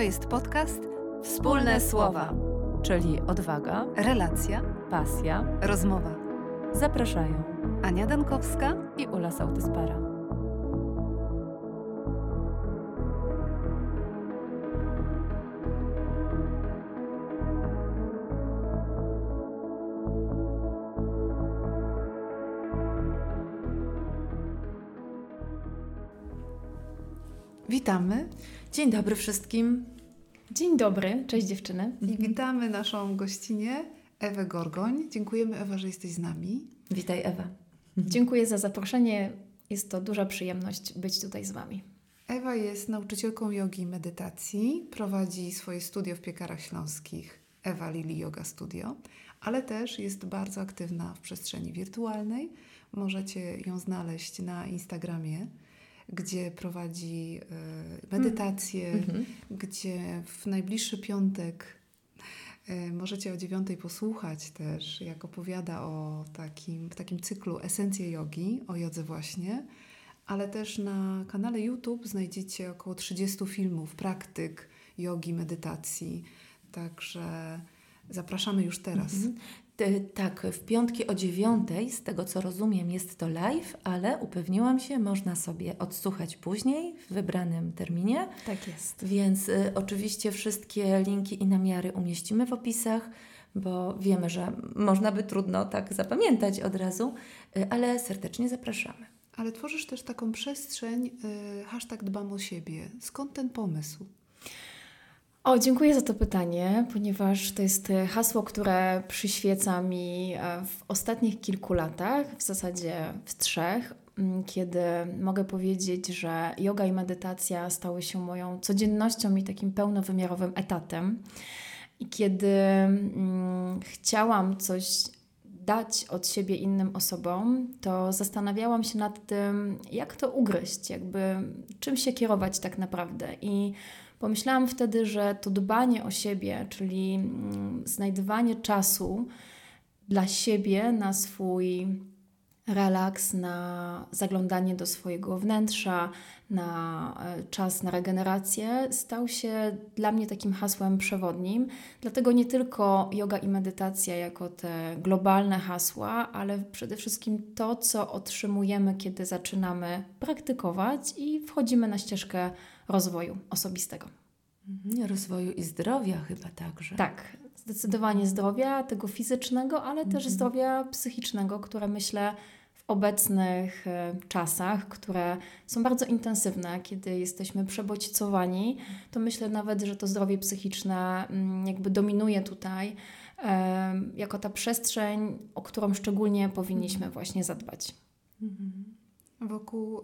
To jest podcast Wspólne Słowa, czyli odwaga, relacja, pasja, rozmowa. Zapraszają Ania Dankowska i Ula Sautyspara. Witamy. Dzień dobry wszystkim. Dzień dobry, cześć dziewczyny. I witamy naszą gościnię Ewę Gorgoń. Dziękujemy Ewa, że jesteś z nami. Witaj Ewa. Dziękuję za zaproszenie. Jest to duża przyjemność być tutaj z Wami. Ewa jest nauczycielką jogi i medytacji. Prowadzi swoje studio w Piekarach Śląskich Ewa Lili Yoga Studio, ale też jest bardzo aktywna w przestrzeni wirtualnej. Możecie ją znaleźć na Instagramie gdzie prowadzi y, medytacje, mm gdzie w najbliższy piątek y, możecie o dziewiątej posłuchać też, jak opowiada o takim, w takim cyklu Esencje Jogi, o jodze właśnie, ale też na kanale YouTube znajdziecie około 30 filmów, praktyk jogi, medytacji, także zapraszamy już teraz. -hmm. Tak, w piątki o dziewiątej, z tego co rozumiem, jest to live, ale upewniłam się, można sobie odsłuchać później w wybranym terminie. Tak jest. Więc y, oczywiście wszystkie linki i namiary umieścimy w opisach, bo wiemy, że można by trudno tak zapamiętać od razu, y, ale serdecznie zapraszamy. Ale tworzysz też taką przestrzeń, y, hashtag dbam o siebie. Skąd ten pomysł? O, dziękuję za to pytanie, ponieważ to jest e, hasło, które przyświeca mi e, w ostatnich kilku latach, w zasadzie w trzech, kiedy mogę powiedzieć, że yoga i medytacja stały się moją codziennością i takim pełnowymiarowym etatem. I kiedy mm, chciałam coś dać od siebie innym osobom, to zastanawiałam się nad tym, jak to ugryźć, jakby czym się kierować tak naprawdę. I Pomyślałam wtedy, że to dbanie o siebie, czyli mm, znajdywanie czasu dla siebie na swój relaks, na zaglądanie do swojego wnętrza, na e, czas na regenerację, stał się dla mnie takim hasłem przewodnim. Dlatego nie tylko yoga i medytacja jako te globalne hasła, ale przede wszystkim to, co otrzymujemy, kiedy zaczynamy praktykować i wchodzimy na ścieżkę rozwoju osobistego. Mhm, rozwoju i zdrowia chyba także. Tak, zdecydowanie zdrowia, tego fizycznego, ale też mhm. zdrowia psychicznego, które myślę w obecnych e, czasach, które są bardzo intensywne, kiedy jesteśmy przebodźcowani, to myślę nawet, że to zdrowie psychiczne mm, jakby dominuje tutaj jako ta przestrzeń, o którą szczególnie powinniśmy mhm. właśnie zadbać. Wokół y,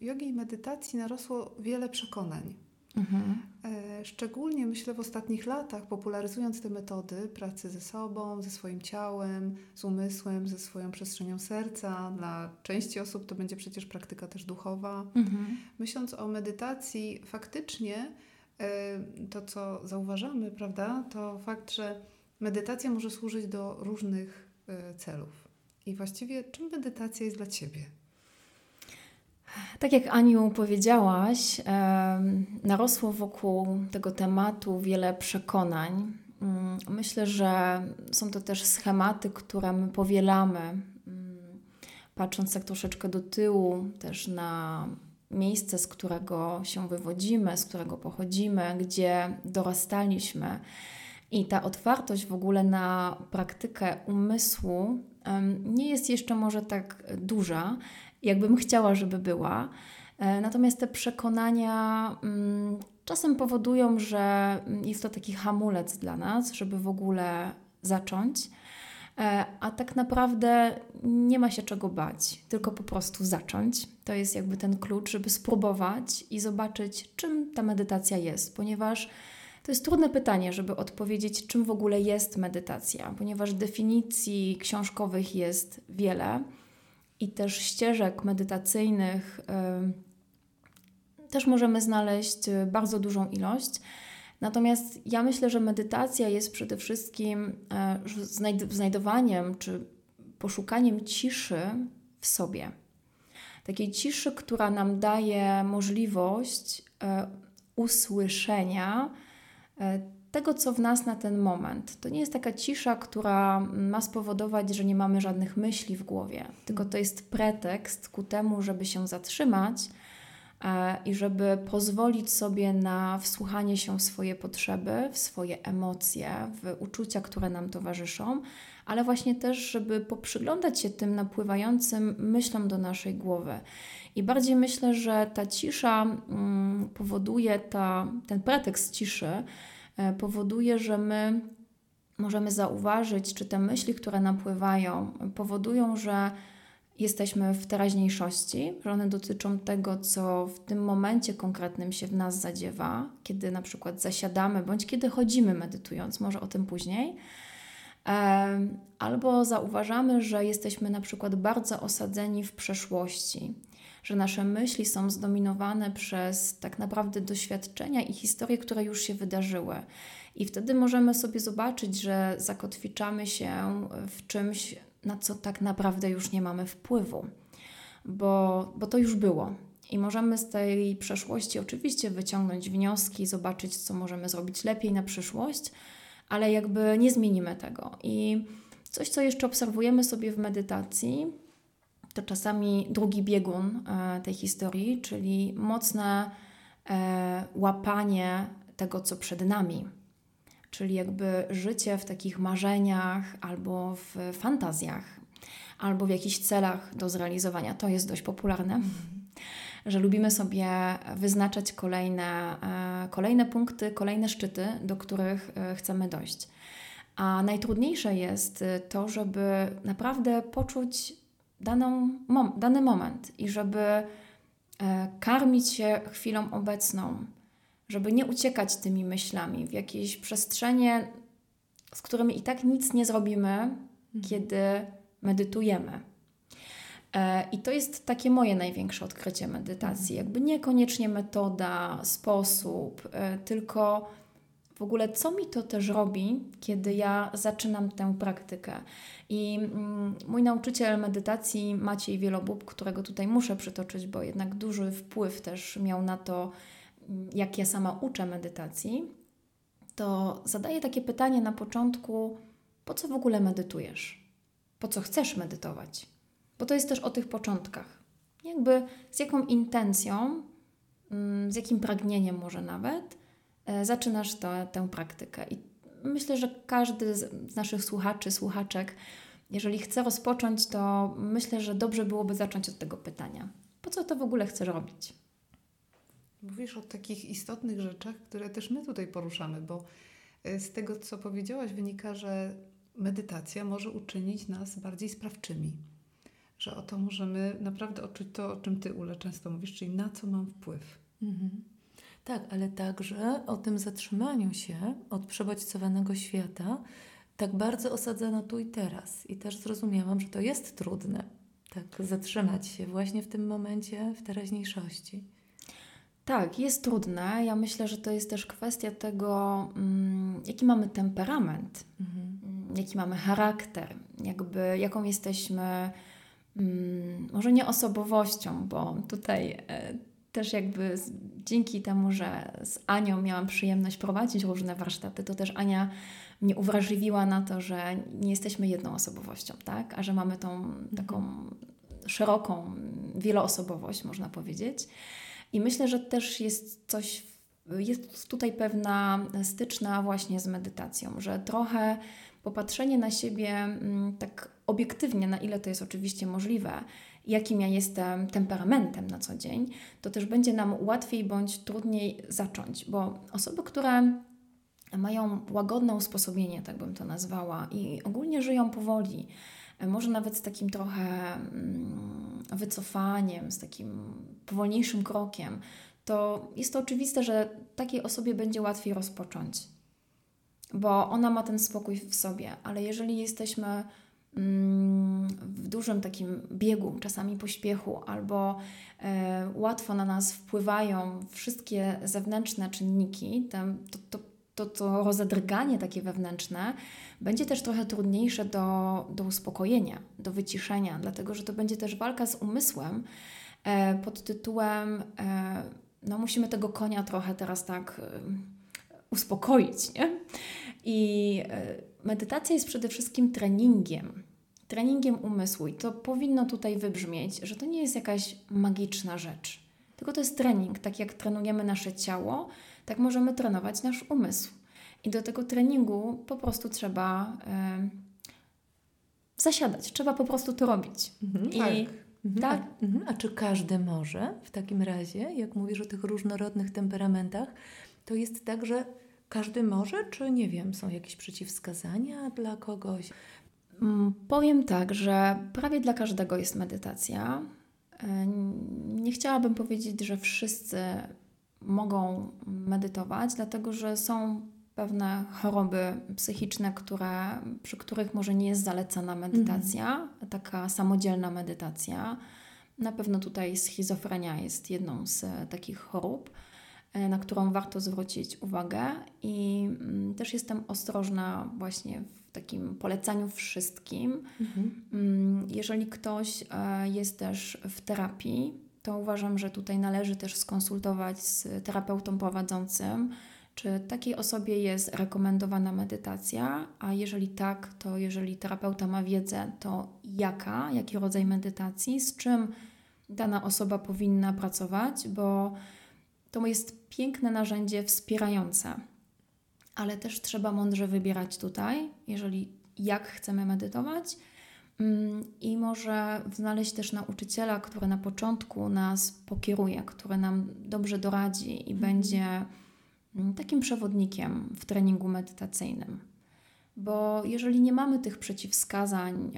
jogi i medytacji narosło wiele przekonań. Mhm. E, szczególnie myślę w ostatnich latach, popularyzując te metody pracy ze sobą, ze swoim ciałem, z umysłem, ze swoją przestrzenią serca. Dla części osób to będzie przecież praktyka też duchowa. Mhm. Myśląc o medytacji, faktycznie e, to, co zauważamy, prawda, to fakt, że medytacja może służyć do różnych e, celów. I właściwie czym medytacja jest dla Ciebie? Tak jak Aniu powiedziałaś, narosło wokół tego tematu wiele przekonań. Mm, myślę, że są to też schematy, które my powielamy, mm, patrząc tak troszeczkę do tyłu, też na miejsce, z którego się wywodzimy, z którego pochodzimy, gdzie dorastaliśmy. I ta otwartość w ogóle na praktykę umysłu nie jest jeszcze może tak duża, jakbym chciała, żeby była. E, natomiast te przekonania mm, czasem powodują, że jest to taki hamulec dla nas, żeby w ogóle zacząć. E, a tak naprawdę nie ma się czego bać, tylko po prostu zacząć. To jest jakby ten klucz, żeby spróbować i zobaczyć, czym ta medytacja jest, ponieważ to jest trudne pytanie, żeby odpowiedzieć, czym w ogóle jest medytacja, ponieważ definicji książkowych jest wiele i też ścieżek medytacyjnych też możemy znaleźć y, bardzo dużą ilość. Natomiast ja myślę, że medytacja jest przede wszystkim e, znajdowaniem czy poszukaniem ciszy w sobie. Takiej ciszy, która nam daje możliwość usłyszenia tego, co w nas na ten moment. To nie jest taka cisza, która ma spowodować, że nie mamy żadnych myśli w głowie, tylko to jest pretekst ku temu, żeby się zatrzymać e, i żeby pozwolić sobie na wsłuchanie się w swoje potrzeby, w swoje emocje, w uczucia, które nam towarzyszą, ale właśnie też, żeby poprzyglądać się tym napływającym myślom do naszej głowy. I bardziej myślę, że ta cisza mm, powoduje, ta, ten pretekst ciszy powoduje, że my możemy zauważyć, czy te myśli, które napływają, powodują, że jesteśmy w teraźniejszości, że one dotyczą tego, co w tym momencie konkretnym się w nas zadziewa, kiedy na przykład zasiadamy, bądź kiedy chodzimy medytując, może o tym później. Albo zauważamy, że jesteśmy na przykład bardzo osadzeni w przeszłości, że nasze myśli są zdominowane przez tak naprawdę doświadczenia i historie, które już się wydarzyły. I wtedy możemy sobie zobaczyć, że zakotwiczamy się w czymś, na co tak naprawdę już nie mamy wpływu, bo, bo to już było. I możemy z tej przeszłości oczywiście wyciągnąć wnioski, zobaczyć, co możemy zrobić lepiej na przyszłość, ale jakby nie zmienimy tego. I coś, co jeszcze obserwujemy sobie w medytacji, to czasami drugi biegun e, tej historii, czyli mocne e, łapanie tego, co przed nami. Czyli jakby życie w takich marzeniach albo w fantazjach, albo w jakichś celach do zrealizowania. To jest dość popularne. Że lubimy sobie wyznaczać kolejne, e, kolejne punkty, kolejne szczyty, do których chcemy dojść. A najtrudniejsze jest to, żeby naprawdę poczuć daną, mom, dany moment i żeby karmić się chwilą obecną, żeby nie uciekać tymi myślami w jakieś przestrzenie, z którymi i tak nic nie zrobimy, mhm. kiedy medytujemy. E, I to jest takie moje największe odkrycie medytacji. Jakby niekoniecznie metoda, sposób, e, tylko w ogóle co mi to też robi, kiedy ja zaczynam tę praktykę. I mm, mój nauczyciel medytacji, Maciej Wielobub, którego tutaj muszę przytoczyć, bo jednak duży wpływ też miał na to, mm, jak ja sama uczę medytacji, to zadaje takie pytanie na początku: po co w ogóle medytujesz? Po co chcesz medytować? bo to jest też o tych początkach. Jakby z jaką intencją, mm, z jakim pragnieniem może nawet zaczynasz to, tę praktykę. I myślę, że każdy z naszych słuchaczy, słuchaczek, jeżeli chce rozpocząć, to myślę, że dobrze byłoby zacząć od tego pytania. Po co to w ogóle chcesz robić? Mówisz o takich istotnych rzeczach, które też my tutaj poruszamy, bo e, z tego, co powiedziałaś, wynika, że medytacja może uczynić nas bardziej sprawczymi że oto możemy naprawdę odczuć to, o czym Ty, Ule, często mówisz, czyli na co mam wpływ. Mhm. Tak, ale także o tym zatrzymaniu się od przebodźcowanego świata, tak bardzo osadzona tu i teraz. I też zrozumiałam, że to jest trudne, tak zatrzymać się właśnie w tym momencie, w teraźniejszości. Tak, jest trudne. Ja myślę, że to jest też kwestia tego, mm, jaki mamy temperament, mhm. jaki mamy charakter, jakby jaką jesteśmy Mm, może nie osobowością, bo tutaj e, też jakby dzięki temu, że z Anią miałam przyjemność prowadzić różne warsztaty, to też Ania mnie uwrażliwiła na to, że nie jesteśmy jedną osobowością, tak? A że mamy tą taką szeroką wieloosobowość, można powiedzieć. I myślę, że też jest coś, jest tutaj pewna styczna właśnie z medytacją, że trochę popatrzenie na siebie mm, tak obiektywnie, na ile to jest oczywiście możliwe, jakim ja jestem temperamentem na co dzień, to też będzie nam łatwiej bądź trudniej zacząć, bo osoby, które mają łagodne usposobienie, tak bym to nazwała, i ogólnie żyją powoli, może nawet z takim trochę mm, wycofaniem, z takim powolniejszym krokiem, to jest to oczywiste, że takiej osobie będzie łatwiej rozpocząć bo ona ma ten spokój w sobie, ale jeżeli jesteśmy w dużym takim biegu, czasami pośpiechu, albo e, łatwo na nas wpływają wszystkie zewnętrzne czynniki, to, to, to, to rozedrganie takie wewnętrzne będzie też trochę trudniejsze do, do uspokojenia, do wyciszenia, dlatego że to będzie też walka z umysłem e, pod tytułem, e, no musimy tego konia trochę teraz tak uspokoić. Nie? I medytacja jest przede wszystkim treningiem. Treningiem umysłu. I to powinno tutaj wybrzmieć, że to nie jest jakaś magiczna rzecz. Tylko to jest trening. Tak jak trenujemy nasze ciało, tak możemy trenować nasz umysł. I do tego treningu po prostu trzeba y, zasiadać, trzeba po prostu to robić. Mhm, I tak. Mhm. tak. A, mhm. a czy każdy może w takim razie, jak mówisz o tych różnorodnych temperamentach, to jest tak, że każdy może, czy nie wiem, są jakieś przeciwwskazania dla kogoś? Mm, powiem tak, że prawie dla każdego jest medytacja. E, nie chciałabym powiedzieć, że wszyscy mogą medytować, dlatego że są pewne choroby psychiczne, które, przy których może nie jest zalecana medytacja, mhm. taka samodzielna medytacja. Na pewno tutaj schizofrenia jest jedną z takich chorób, e, na którą warto zwrócić uwagę, i mm, też jestem ostrożna właśnie w takim polecaniu wszystkim. Mhm. Mm, jeżeli ktoś e, jest też w terapii, to uważam, że tutaj należy też skonsultować z terapeutą prowadzącym czy takiej osobie jest rekomendowana medytacja? A jeżeli tak, to jeżeli terapeuta ma wiedzę, to jaka, jaki rodzaj medytacji, z czym dana osoba powinna pracować, bo to jest piękne narzędzie wspierające, ale też trzeba mądrze wybierać tutaj, jeżeli jak chcemy medytować. Mm, I może znaleźć też nauczyciela, który na początku nas pokieruje, który nam dobrze doradzi i mhm. będzie Mm, takim przewodnikiem w treningu medytacyjnym. Bo jeżeli nie mamy tych przeciwwskazań,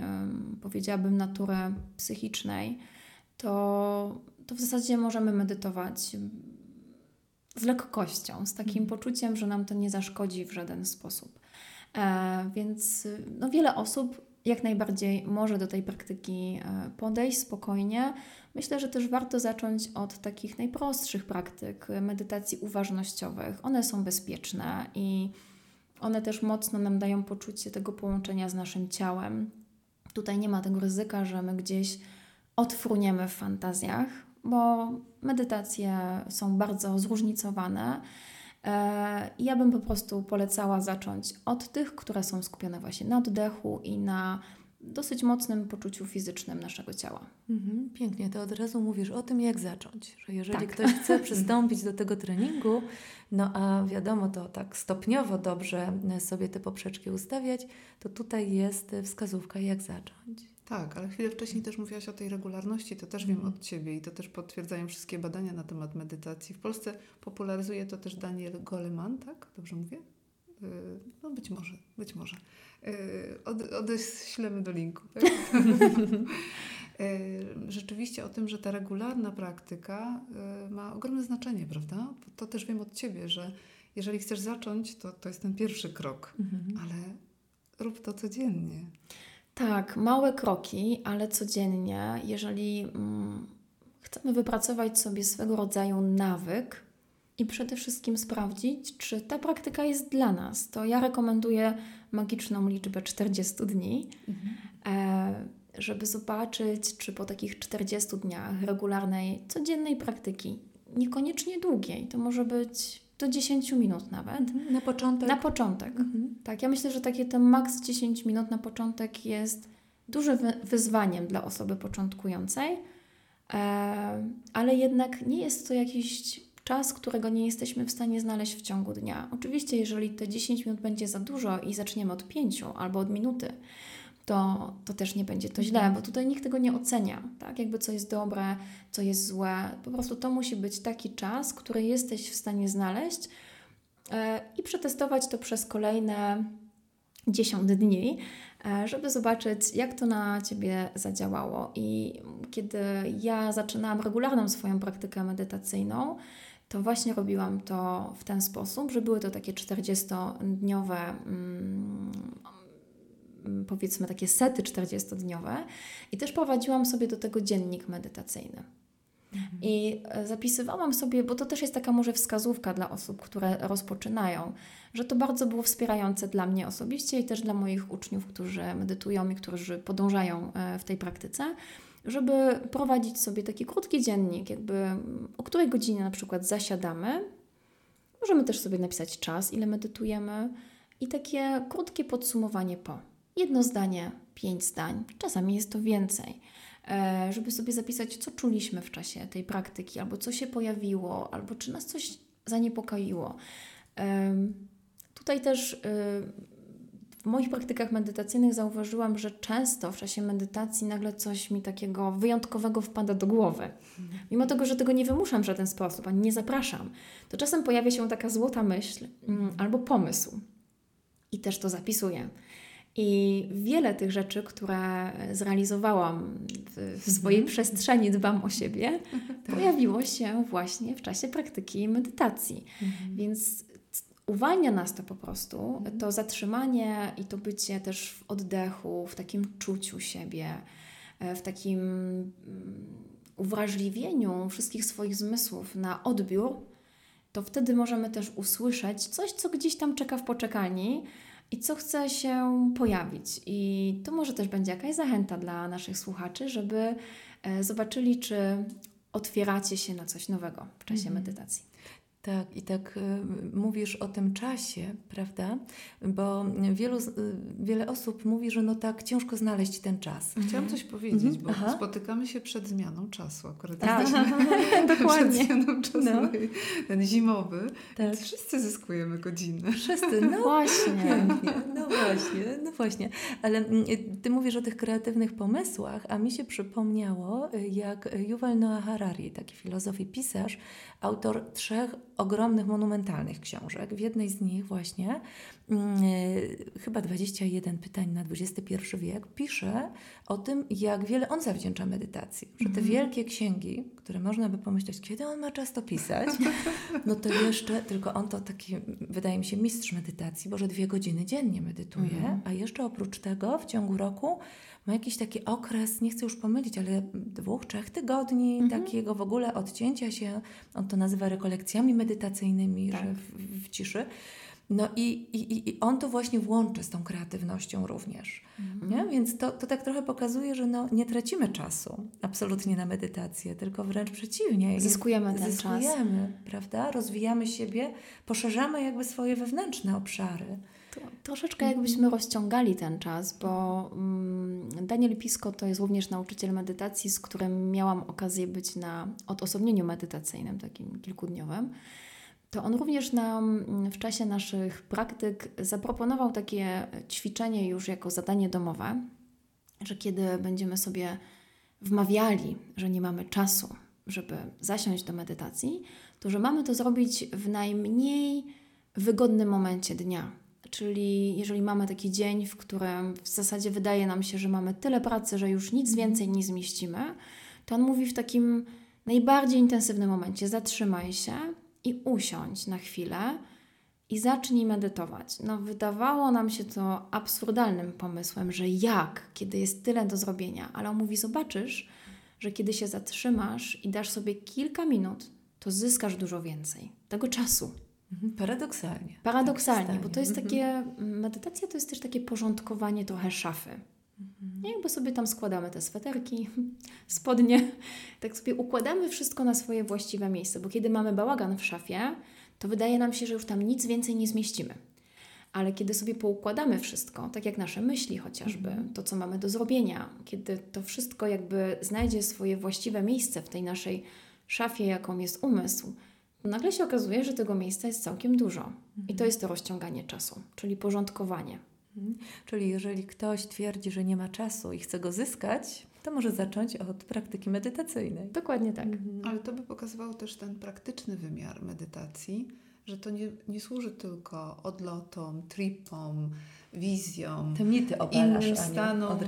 powiedziałabym, natury psychicznej, to, to w zasadzie możemy medytować z lekkością, z takim mhm. poczuciem, że nam to nie zaszkodzi w żaden sposób. E, więc no, wiele osób jak najbardziej może do tej praktyki e, podejść spokojnie. Myślę, że też warto zacząć od takich najprostszych praktyk medytacji uważnościowych. One są bezpieczne i one też mocno nam dają poczucie tego połączenia z naszym ciałem. Tutaj nie ma tego ryzyka, że my gdzieś odfruniemy w fantazjach, bo medytacje są bardzo zróżnicowane. E, ja bym po prostu polecała zacząć od tych, które są skupione właśnie na oddechu i na dosyć mocnym poczuciu fizycznym naszego ciała. Mhm, pięknie, to od razu mówisz o tym, jak zacząć. Że jeżeli tak. ktoś chce przystąpić do tego treningu, no a wiadomo, to tak stopniowo dobrze sobie te poprzeczki ustawiać, to tutaj jest wskazówka, jak zacząć. Tak, ale chwilę wcześniej też mówiłaś o tej regularności, to też wiem mhm. od Ciebie i to też potwierdzają wszystkie badania na temat medytacji. W Polsce popularyzuje to też Daniel Goleman, tak? Dobrze mówię? Y, no być może, być może. Y, od, odeślemy do linku. Tak? Y, rzeczywiście o tym, że ta regularna praktyka ma ogromne znaczenie, prawda? To też wiem od Ciebie, że jeżeli chcesz zacząć, to, to jest ten pierwszy krok, mhm. ale rób to codziennie. Tak, małe kroki, ale codziennie, jeżeli mm, chcemy wypracować sobie swego rodzaju nawyk i przede wszystkim sprawdzić, czy ta praktyka jest dla nas, to ja rekomenduję magiczną liczbę 40 dni, mhm. e, żeby zobaczyć, czy po takich 40 dniach regularnej, codziennej praktyki, niekoniecznie długiej, to może być do 10 minut nawet. Mhm. Na początek? Na początek. Mhm. Tak, ja myślę, że takie ten maks 10 minut na początek jest dużym wyzwaniem dla osoby początkującej, e, ale jednak nie jest to jakiś czas, którego nie jesteśmy w stanie znaleźć w ciągu dnia. Oczywiście, jeżeli te 10 minut będzie za dużo i zaczniemy od 5 albo od minuty, to, to też nie będzie to źle, bo tutaj nikt tego nie ocenia, tak? Jakby co jest dobre, co jest złe. Po prostu to musi być taki czas, który jesteś w stanie znaleźć e, i przetestować to przez kolejne 10 dni, e, żeby zobaczyć, jak to na Ciebie zadziałało. I kiedy ja zaczynałam regularną swoją praktykę medytacyjną, to właśnie robiłam to w ten sposób, że były to takie 40-dniowe mm, Mm, powiedzmy takie sety 40-dniowe i też prowadziłam sobie do tego dziennik medytacyjny. Mhm. I e, zapisywałam sobie, bo to też jest taka może wskazówka dla osób, które rozpoczynają, że to bardzo było wspierające dla mnie osobiście i też dla moich uczniów, którzy medytują i którzy podążają e, w tej praktyce, żeby prowadzić sobie taki krótki dziennik, jakby o której godzinie na przykład zasiadamy Możemy też sobie napisać czas, ile medytujemy i takie krótkie podsumowanie po. Jedno zdanie, pięć zdań, czasami jest to więcej, e, żeby sobie zapisać, co czuliśmy w czasie tej praktyki, albo co się pojawiło, albo czy nas coś zaniepokoiło. Tutaj też y, w moich praktykach medytacyjnych zauważyłam, że często w czasie medytacji nagle coś mi takiego wyjątkowego wpada do głowy. Mimo tego, że tego nie wymuszam w żaden sposób, ani nie zapraszam, to czasem pojawia się taka złota myśl mm, albo pomysł. I też to zapisuję. I wiele tych rzeczy, które zrealizowałam w, w swojej mhm. przestrzeni, dbam o siebie, pojawiło się właśnie w czasie praktyki medytacji. Mhm. Więc uwalnia nas to po prostu, mhm. to zatrzymanie i to bycie też w oddechu, w takim czuciu siebie, e, w takim mm, uwrażliwieniu wszystkich swoich zmysłów na odbiór, to wtedy możemy też usłyszeć coś, co gdzieś tam czeka w poczekalni i co chce się pojawić. I to może też będzie jakaś zachęta dla naszych słuchaczy, żeby e, zobaczyli, czy otwieracie się na coś nowego w czasie mhm. medytacji. Tak, i tak y, mówisz o tym czasie, prawda? Bo wielu, y, wiele osób mówi, że no tak, ciężko znaleźć ten czas. Mhm. Chciałam coś powiedzieć, mhm. bo Aha. spotykamy się przed zmianą czasu akurat. Tak, dokładnie. Przed zmianą czasu, no. ten zimowy. Tak. Wszyscy zyskujemy godzinę. Wszyscy, no właśnie. No właśnie, no właśnie. Ale mm, ty mówisz o tych kreatywnych pomysłach, a mi się przypomniało, y, jak Yuval Noah Harari, taki filozof i pisarz, autor trzech ogromnych, monumentalnych książek. W jednej z nich właśnie, yy, chyba 21 pytań na XXI wiek, pisze o tym, jak wiele on zawdzięcza medytacji. Że te mhm. wielkie księgi, które można by pomyśleć, kiedy on ma czas to pisać, no to jeszcze, tylko on to taki, wydaje mi się, mistrz medytacji, bo że dwie godziny dziennie medytuje, mhm. a jeszcze oprócz tego w ciągu roku ma jakiś taki okres, nie chcę już pomylić, ale dwóch, trzech tygodni mhm. takiego w ogóle odcięcia się, on to nazywa rekolekcjami medytacyjnymi, tak. że w, w ciszy. No i, i, i on to właśnie włączy z tą kreatywnością również. Mhm. Nie? Więc to, to tak trochę pokazuje, że no, nie tracimy czasu absolutnie na medytację, tylko wręcz przeciwnie. Zyskujemy ten zyskujemy, czas. Zyskujemy, prawda? Rozwijamy siebie, poszerzamy jakby swoje wewnętrzne obszary. To troszeczkę jakbyśmy rozciągali ten czas, bo mm, Daniel Pisko to jest również nauczyciel medytacji, z którym miałam okazję być na odosobnieniu medytacyjnym, takim kilkudniowym. To on również nam w czasie naszych praktyk zaproponował takie ćwiczenie już jako zadanie domowe, że kiedy będziemy sobie wmawiali, że nie mamy czasu, żeby zasiąść do medytacji, to że mamy to zrobić w najmniej wygodnym momencie dnia, Czyli jeżeli mamy taki dzień, w którym w zasadzie wydaje nam się, że mamy tyle pracy, że już nic więcej nie zmieścimy, to on mówi w takim najbardziej intensywnym momencie: zatrzymaj się i usiądź na chwilę i zacznij medytować. No, wydawało nam się to absurdalnym pomysłem, że jak, kiedy jest tyle do zrobienia, ale on mówi: zobaczysz, że kiedy się zatrzymasz i dasz sobie kilka minut, to zyskasz dużo więcej tego czasu. Mhm. Paradoksalnie. Paradoksalnie, tak bo to jest mhm. takie, medytacja to jest też takie porządkowanie trochę szafy. Mhm. Jakby sobie tam składamy te sweterki, spodnie, tak sobie układamy wszystko na swoje właściwe miejsce, bo kiedy mamy bałagan w szafie, to wydaje nam się, że już tam nic więcej nie zmieścimy. Ale kiedy sobie poukładamy wszystko, tak jak nasze myśli chociażby, to co mamy do zrobienia, kiedy to wszystko jakby znajdzie swoje właściwe miejsce w tej naszej szafie, jaką jest umysł, nagle się okazuje, że tego miejsca jest całkiem dużo. Mhm. I to mhm. jest to rozciąganie czasu, czyli porządkowanie. Mhm. Czyli jeżeli ktoś twierdzi, że nie ma czasu i chce go zyskać, to może zacząć od praktyki medytacyjnej. Dokładnie tak. Mhm. Ale to by pokazywało też ten praktyczny wymiar medytacji, że to nie, nie służy tylko odlotom, tripom, wizjom, Te mity obalasz, innym stanom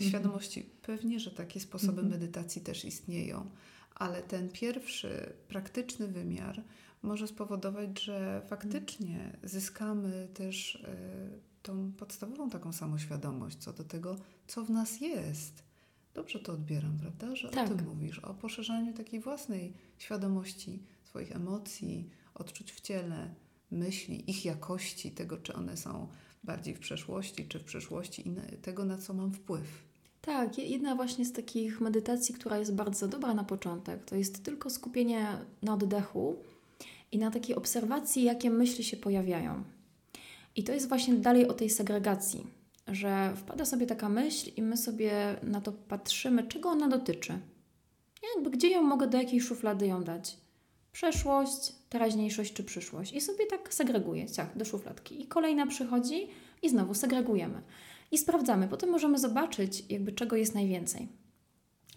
świadomości. Pewnie, że takie sposoby medytacji też istnieją ale ten pierwszy praktyczny wymiar może spowodować, że faktycznie zyskamy też y, tą podstawową taką samoświadomość co do tego, co w nas jest. Dobrze to odbieram, prawda? Że tak. o tym mówisz, o poszerzaniu takiej własnej świadomości swoich emocji, odczuć w ciele, myśli, ich jakości, tego, czy one są bardziej w przeszłości, czy w przyszłości i tego, na co mam wpływ. Tak, jedna właśnie z takich medytacji, która jest bardzo dobra na początek, to jest tylko skupienie na oddechu i na takiej obserwacji, jakie myśli się pojawiają. I to jest właśnie dalej o tej segregacji, że wpada sobie taka myśl i my sobie na to patrzymy, czego ona dotyczy. Jakby gdzie ją mogę, do jakiej szuflady ją dać. Przeszłość, teraźniejszość czy przyszłość. I sobie tak segreguję, ciach, do szufladki. I kolejna przychodzi i znowu segregujemy. I sprawdzamy. Potem możemy zobaczyć, jakby czego jest najwięcej.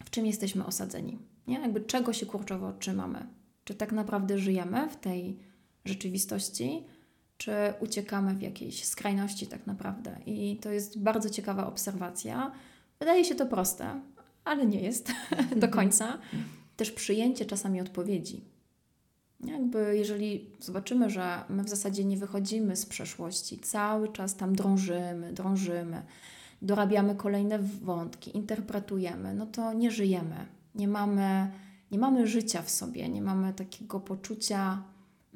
W czym jesteśmy osadzeni. Nie? Jakby czego się kurczowo trzymamy. Czy tak naprawdę żyjemy w tej rzeczywistości, czy uciekamy w jakiejś skrajności tak naprawdę. I to jest bardzo ciekawa obserwacja. Wydaje się to proste, ale nie jest do końca. Też przyjęcie czasami odpowiedzi. Jakby jeżeli zobaczymy, że my w zasadzie nie wychodzimy z przeszłości, cały czas tam drążymy, drążymy, dorabiamy kolejne wątki, interpretujemy, no to nie żyjemy. Nie mamy, nie mamy życia w sobie, nie mamy takiego poczucia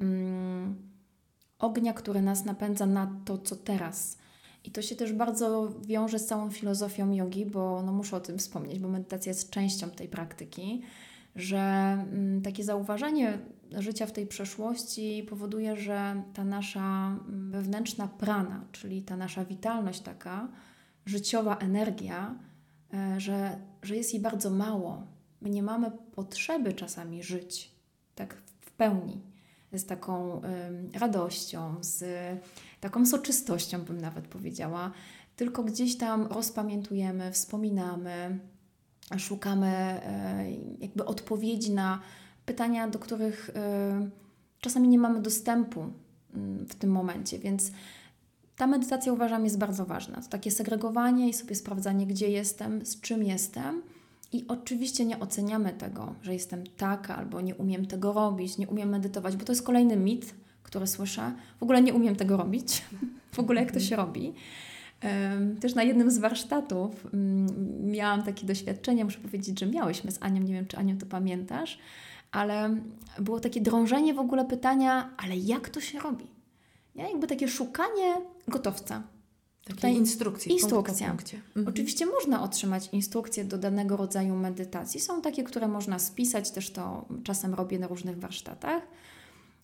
mm, ognia, który nas napędza na to, co teraz. I to się też bardzo wiąże z całą filozofią jogi, bo no muszę o tym wspomnieć, bo medytacja jest częścią tej praktyki, że mm, takie zauważenie życia w tej przeszłości powoduje, że ta nasza mm, wewnętrzna prana, czyli ta nasza witalność taka, życiowa energia, e, że, że jest jej bardzo mało. My nie mamy potrzeby czasami żyć tak w pełni, z taką radością, z taką soczystością, bym nawet powiedziała, tylko gdzieś tam rozpamiętujemy, wspominamy, szukamy e, jakby odpowiedzi na pytania, do których e, czasami nie mamy dostępu mm, w tym momencie, więc ta medytacja uważam jest bardzo ważna. To takie segregowanie i sobie sprawdzanie, gdzie jestem, z czym jestem. I oczywiście nie oceniamy tego, że jestem taka albo nie umiem tego robić, nie umiem medytować, bo to jest kolejny mit, który słyszę. W ogóle nie umiem tego robić. w ogóle jak to się robi. Też na jednym z warsztatów mm, miałam takie doświadczenie, muszę powiedzieć, że miałyśmy z Anią, nie wiem czy Anią to pamiętasz, ale było takie drążenie w ogóle pytania, ale jak to się robi? Nie? Jakby takie szukanie gotowca. Takiej instrukcji. Instrukcja. Punkt po mhm. Oczywiście można otrzymać instrukcje do danego rodzaju medytacji. Są takie, które można spisać, też to czasem robię na różnych warsztatach,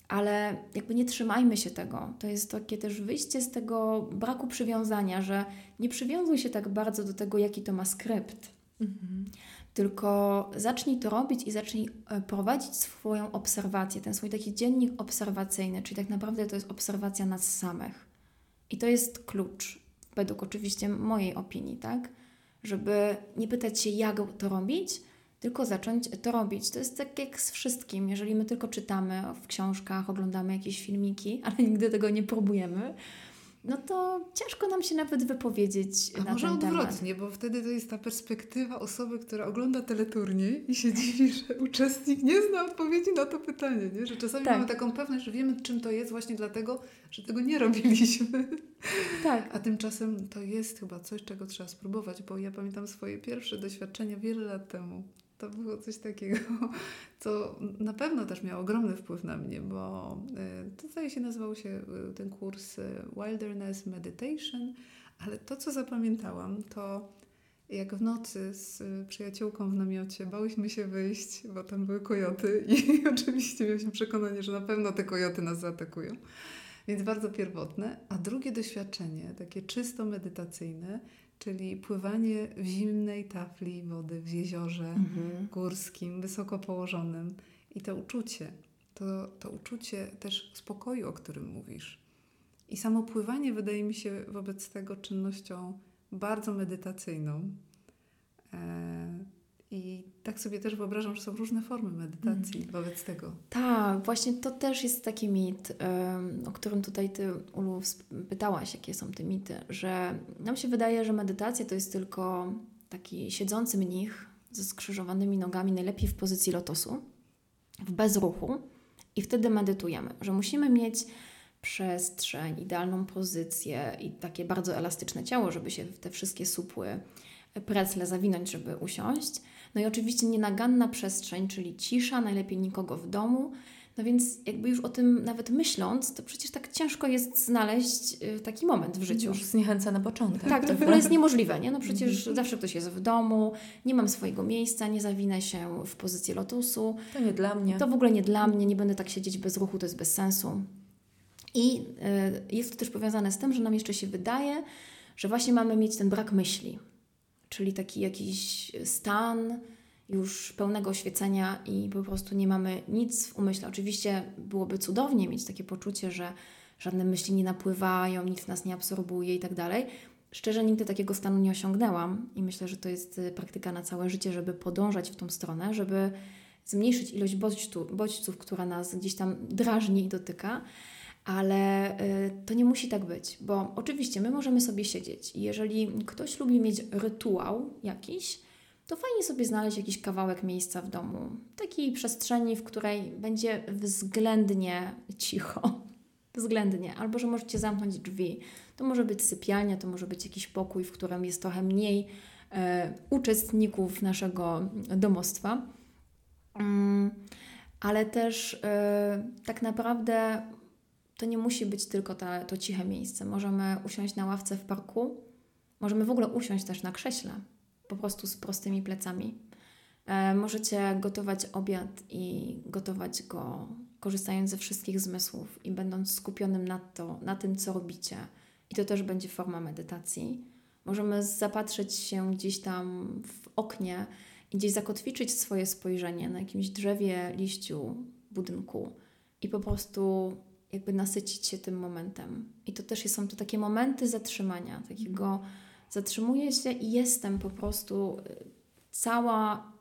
ale jakby nie trzymajmy się tego. To jest takie też wyjście z tego braku przywiązania, że nie przywiązuj się tak bardzo do tego, jaki to ma skrypt. Mhm. Tylko zacznij to robić i zacznij e, prowadzić swoją obserwację, ten swój taki dziennik obserwacyjny, czyli tak naprawdę to jest obserwacja nas samych. I to jest klucz, według oczywiście mojej opinii, tak? Żeby nie pytać się, jak to robić, tylko zacząć to robić. To jest tak jak z wszystkim. Jeżeli my tylko czytamy w książkach, oglądamy jakieś filmiki, ale nigdy tego nie próbujemy, no to ciężko nam się nawet wypowiedzieć A na może ten odwrotnie, temat. bo wtedy to jest ta perspektywa osoby, która ogląda teleturniej i się dziwi, że uczestnik nie zna odpowiedzi na to pytanie, nie? że czasami tak. mamy taką pewność, że wiemy czym to jest właśnie dlatego, że tego nie robiliśmy. Tak. A tymczasem to jest chyba coś, czego trzeba spróbować, bo ja pamiętam swoje pierwsze doświadczenia wiele lat temu to było coś takiego, co na pewno też miało ogromny wpływ na mnie, bo e, to zdaje się nazywał się e, ten kurs e, Wilderness Meditation, ale to, co zapamiętałam, to jak w nocy z przyjaciółką w namiocie bałyśmy się wyjść, bo tam były kojoty i oczywiście mieliśmy przekonanie, że na pewno te kojoty nas zaatakują. Więc bardzo pierwotne. A drugie doświadczenie, takie czysto medytacyjne, czyli pływanie w zimnej tafli wody w jeziorze mhm. górskim, wysoko położonym. I to uczucie, to, to uczucie też spokoju, o którym mówisz. I samo pływanie wydaje mi się wobec tego czynnością bardzo medytacyjną. E, i tak sobie też wyobrażam, że są różne formy medytacji mm. wobec tego. Tak, właśnie to też jest taki mit, o którym tutaj Ty, Ulu, pytałaś, jakie są te mity, że nam się wydaje, że medytacja to jest tylko taki siedzący mnich ze skrzyżowanymi nogami, najlepiej w pozycji lotosu, w bezruchu i wtedy medytujemy, że musimy mieć przestrzeń, idealną pozycję i takie bardzo elastyczne ciało, żeby się te wszystkie supły precle zawinąć, żeby usiąść. No i oczywiście nienaganna przestrzeń, czyli cisza, najlepiej nikogo w domu. No więc jakby już o tym nawet myśląc, to przecież tak ciężko jest znaleźć y, taki moment w życiu. Już zniechęca na początek. Tak, to w ogóle jest niemożliwe, nie? No przecież zawsze ktoś jest w domu, nie mam swojego miejsca, nie zawinę się w pozycji lotusu. To nie dla mnie. To w ogóle nie dla mnie, nie będę tak siedzieć bez ruchu, to jest bez sensu. I y, jest to też powiązane z tym, że nam jeszcze się wydaje, że właśnie mamy mieć ten brak myśli, czyli taki jakiś stan już pełnego oświecenia i po prostu nie mamy nic w umyśle. Oczywiście byłoby cudownie mieć takie poczucie, że żadne myśli nie napływają, nic nas nie absorbuje i tak dalej. Szczerze nigdy takiego stanu nie osiągnęłam i myślę, że to jest y, praktyka na całe życie, żeby podążać w tą stronę, żeby zmniejszyć ilość bodźców, która nas gdzieś tam drażni i dotyka, ale y, to nie musi tak być, bo oczywiście my możemy sobie siedzieć jeżeli ktoś lubi mieć rytuał jakiś, to fajnie sobie znaleźć jakiś kawałek miejsca w domu, takiej przestrzeni, w której będzie względnie cicho. Względnie, albo że możecie zamknąć drzwi. To może być sypialnia, to może być jakiś pokój, w którym jest trochę mniej e, uczestników naszego domostwa. Mm, ale też e, tak naprawdę to nie musi być tylko to ciche miejsce. Możemy usiąść na ławce w parku, możemy w ogóle usiąść też na krześle, po prostu z prostymi plecami. E, możecie gotować obiad i gotować go korzystając ze wszystkich zmysłów i będąc skupionym na, to, na tym, co robicie. I to też będzie forma medytacji. Możemy zapatrzeć się gdzieś tam w oknie i gdzieś zakotwiczyć swoje spojrzenie na jakimś drzewie, liściu, budynku i po prostu jakby nasycić się tym momentem. I to też są to takie momenty zatrzymania, takiego zatrzymuję się i jestem po prostu y, cała,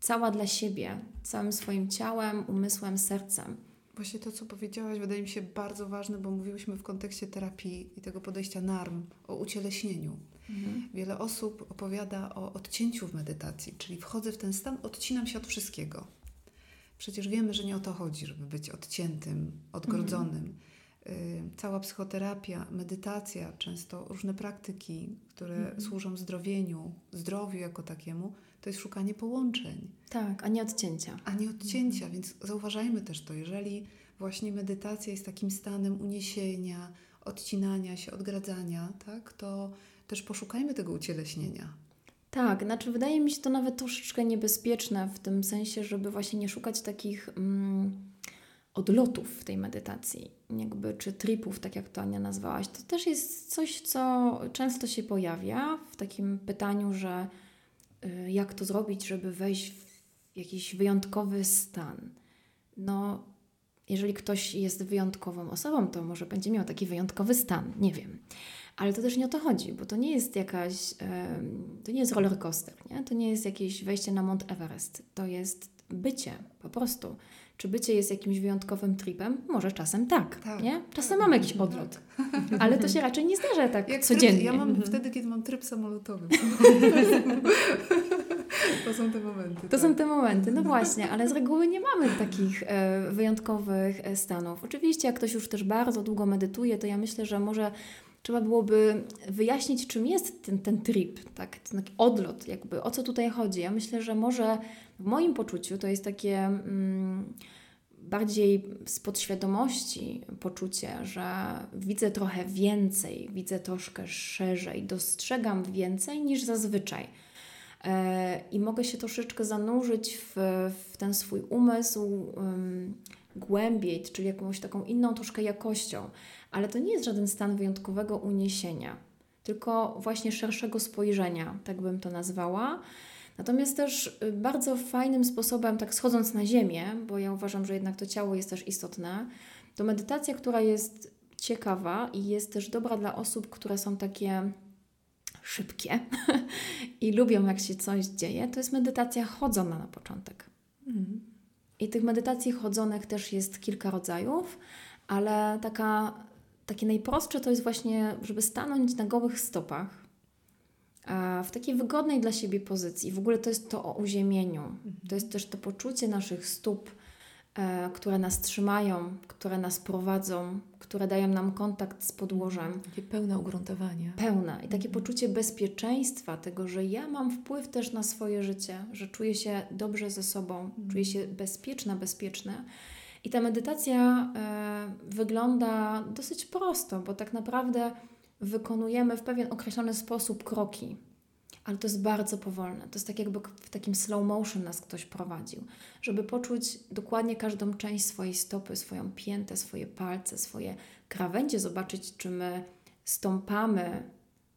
cała dla siebie, całym swoim ciałem, umysłem, sercem. Właśnie to, co powiedziałaś, wydaje mi się bardzo ważne, bo mówiłyśmy w kontekście terapii i tego podejścia NARM o ucieleśnieniu. Mhm. Wiele osób opowiada o odcięciu w medytacji, czyli wchodzę w ten stan, odcinam się od wszystkiego. Przecież wiemy, że nie o to chodzi, żeby być odciętym, odgrodzonym. Mhm. Cała psychoterapia, medytacja, często różne praktyki, które mhm. służą zdrowieniu, zdrowiu jako takiemu, to jest szukanie połączeń. Tak, a nie odcięcia. A nie odcięcia, więc zauważajmy też to, jeżeli właśnie medytacja jest takim stanem uniesienia, odcinania się, odgradzania, tak, to też poszukajmy tego ucieleśnienia. Tak, znaczy wydaje mi się to nawet troszeczkę niebezpieczne w tym sensie, żeby właśnie nie szukać takich mm, odlotów w tej medytacji, jakby czy tripów, tak jak to Ania nazwałaś. To też jest coś, co często się pojawia w takim pytaniu, że y, jak to zrobić, żeby wejść w jakiś wyjątkowy stan. No, jeżeli ktoś jest wyjątkową osobą, to może będzie miał taki wyjątkowy stan, nie wiem. Ale to też nie o to chodzi, bo to nie jest jakaś, to nie jest roller coaster, nie? to nie jest jakieś wejście na Mount Everest, to jest bycie po prostu. Czy bycie jest jakimś wyjątkowym tripem? Może czasem tak, tak nie? Czasem tak, mamy jakiś odlot, tak. ale to się raczej nie zdarza tak Jak codziennie. Tryb, ja mam mhm. wtedy, kiedy mam tryb samolotowy. To są te momenty. To tak. są te momenty, no właśnie, ale z reguły nie mamy takich e, wyjątkowych e, stanów. Oczywiście, jak ktoś już też bardzo długo medytuje, to ja myślę, że może trzeba byłoby wyjaśnić, czym jest ten, ten trip, tak? ten taki odlot, jakby o co tutaj chodzi. Ja myślę, że może w moim poczuciu to jest takie mm, bardziej z podświadomości poczucie, że widzę trochę więcej, widzę troszkę szerzej, dostrzegam więcej niż zazwyczaj. E, I mogę się troszeczkę zanurzyć w, w ten swój umysł um, głębiej, czyli jakąś taką inną troszkę jakością. Ale to nie jest żaden stan wyjątkowego uniesienia, tylko właśnie szerszego spojrzenia, tak bym to nazwała. Natomiast też y, bardzo fajnym sposobem, tak schodząc na ziemię, bo ja uważam, że jednak to ciało jest też istotne, to medytacja, która jest ciekawa i jest też dobra dla osób, które są takie szybkie i lubią, jak się coś dzieje, to jest medytacja chodzona na początek. Mhm. I tych medytacji chodzonych też jest kilka rodzajów, ale taka takie najprostsze to jest właśnie, żeby stanąć na gołych stopach, w takiej wygodnej dla siebie pozycji. W ogóle to jest to o uziemieniu. Mhm. To jest też to poczucie naszych stóp, e, które nas trzymają, które nas prowadzą, które dają nam kontakt z podłożem. Takie pełne ugruntowanie. Pełne. I takie mhm. poczucie bezpieczeństwa, tego, że ja mam wpływ też na swoje życie, że czuję się dobrze ze sobą, czuję się bezpieczna, bezpieczna I ta medytacja e, wygląda dosyć prosto, bo tak naprawdę wykonujemy w pewien określony sposób kroki ale to jest bardzo powolne. To jest tak jakby w takim slow motion nas ktoś prowadził, żeby poczuć dokładnie każdą część swojej stopy, swoją piętę, swoje palce, swoje krawędzie, zobaczyć, czy my stąpamy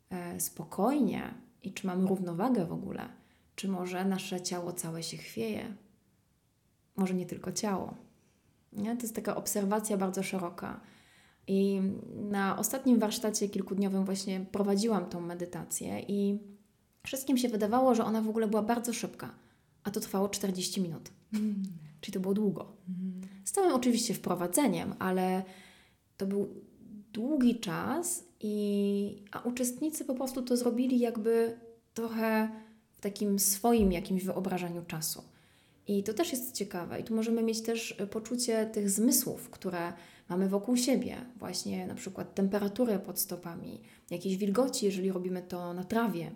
e, spokojnie i czy mamy równowagę w ogóle, czy może nasze ciało całe się chwieje. Może nie tylko ciało. Nie? To jest taka obserwacja bardzo szeroka. I na ostatnim warsztacie kilkudniowym właśnie prowadziłam tą medytację i Wszystkim się wydawało, że ona w ogóle była bardzo szybka, a to trwało 40 minut. Mm. Czyli to było długo. Mm. Z całym oczywiście wprowadzeniem, ale to był długi czas, i, a uczestnicy po prostu to zrobili jakby trochę w takim swoim jakimś wyobrażeniu czasu. I to też jest ciekawe. I tu możemy mieć też poczucie tych zmysłów, które mamy wokół siebie. Właśnie na przykład temperaturę pod stopami, jakiejś wilgoci, jeżeli robimy to na trawie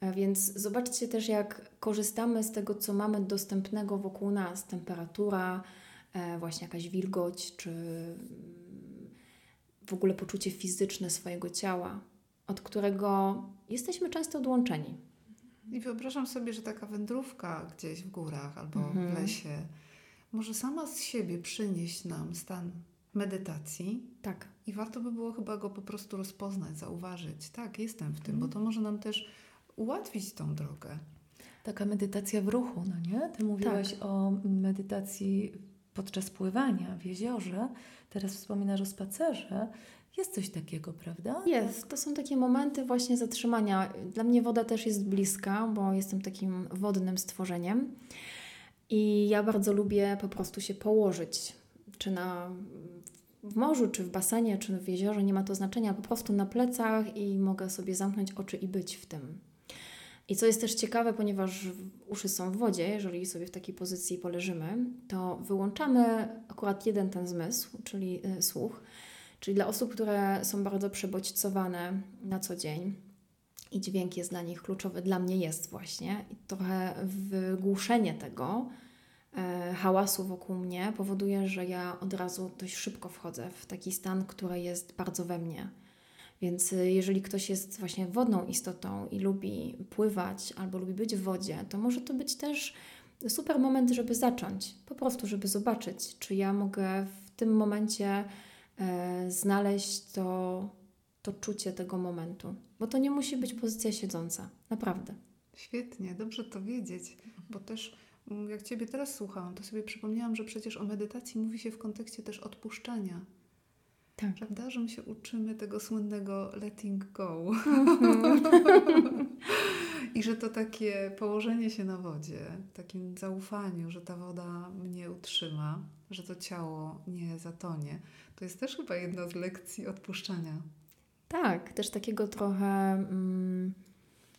E, więc zobaczcie też, jak korzystamy z tego, co mamy dostępnego wokół nas temperatura, e, właśnie jakaś wilgoć, czy w ogóle poczucie fizyczne swojego ciała, od którego jesteśmy często odłączeni. I wyobrażam sobie, że taka wędrówka gdzieś w górach albo mhm. w lesie może sama z siebie przynieść nam stan medytacji. Tak. I warto by było chyba go po prostu rozpoznać, zauważyć. Tak, jestem w tym, mhm. bo to może nam też ułatwić tą drogę. Taka medytacja w ruchu, no nie? Ty mówiłaś tak. o medytacji podczas pływania w jeziorze. Teraz wspominasz o spacerze. Jest coś takiego, prawda? Jest. To są takie momenty właśnie zatrzymania. Dla mnie woda też jest bliska, bo jestem takim wodnym stworzeniem. I ja bardzo lubię po prostu się położyć, czy na, w morzu, czy w basenie, czy w jeziorze, nie ma to znaczenia, po prostu na plecach i mogę sobie zamknąć oczy i być w tym. I co jest też ciekawe, ponieważ uszy są w wodzie, jeżeli sobie w takiej pozycji poleżymy, to wyłączamy akurat jeden ten zmysł, czyli y, słuch. Czyli dla osób, które są bardzo przebodźcowane na co dzień i dźwięk jest dla nich kluczowy, dla mnie jest właśnie. I trochę wygłuszenie tego e, hałasu wokół mnie powoduje, że ja od razu dość szybko wchodzę w taki stan, który jest bardzo we mnie więc y, jeżeli ktoś jest właśnie wodną istotą i lubi pływać albo lubi być w wodzie, to może to być też super moment, żeby zacząć. Po prostu, żeby zobaczyć, czy ja mogę w tym momencie e, znaleźć to, to czucie tego momentu. Bo to nie musi być pozycja siedząca. Naprawdę. Świetnie, dobrze to wiedzieć, bo też mm, jak Ciebie teraz słuchałam, to sobie przypomniałam, że przecież o medytacji mówi się w kontekście też odpuszczania tak. Prawda? Że my się uczymy tego słynnego letting go. Mm-hmm. I że to takie położenie się na wodzie, takim zaufaniu, że ta woda mnie utrzyma, że to ciało nie zatonie, to jest też chyba jedna z lekcji odpuszczania. Tak, też takiego trochę mm,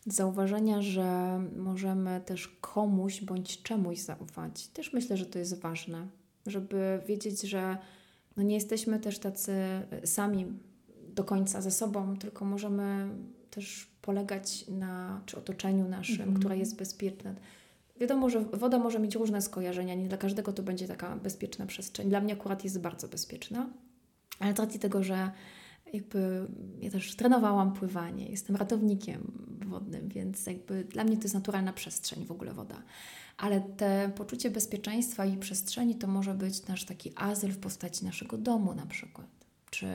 zauważenia, że możemy też komuś bądź czemuś zaufać. Też myślę, że to jest ważne, żeby wiedzieć, że no nie jesteśmy też tacy e, sami do końca ze sobą, tylko możemy też polegać na czy otoczeniu naszym, mm -hmm. które jest bezpieczne. Wiadomo, że woda może mieć różne skojarzenia, nie dla każdego to będzie taka bezpieczna przestrzeń. Dla mnie akurat jest bardzo bezpieczna, ale z racji tego, że jakby ja też trenowałam pływanie, jestem ratownikiem wodnym, więc jakby dla mnie to jest naturalna przestrzeń w ogóle woda ale te poczucie bezpieczeństwa i przestrzeni to może być nasz taki azyl w postaci naszego domu na przykład, czy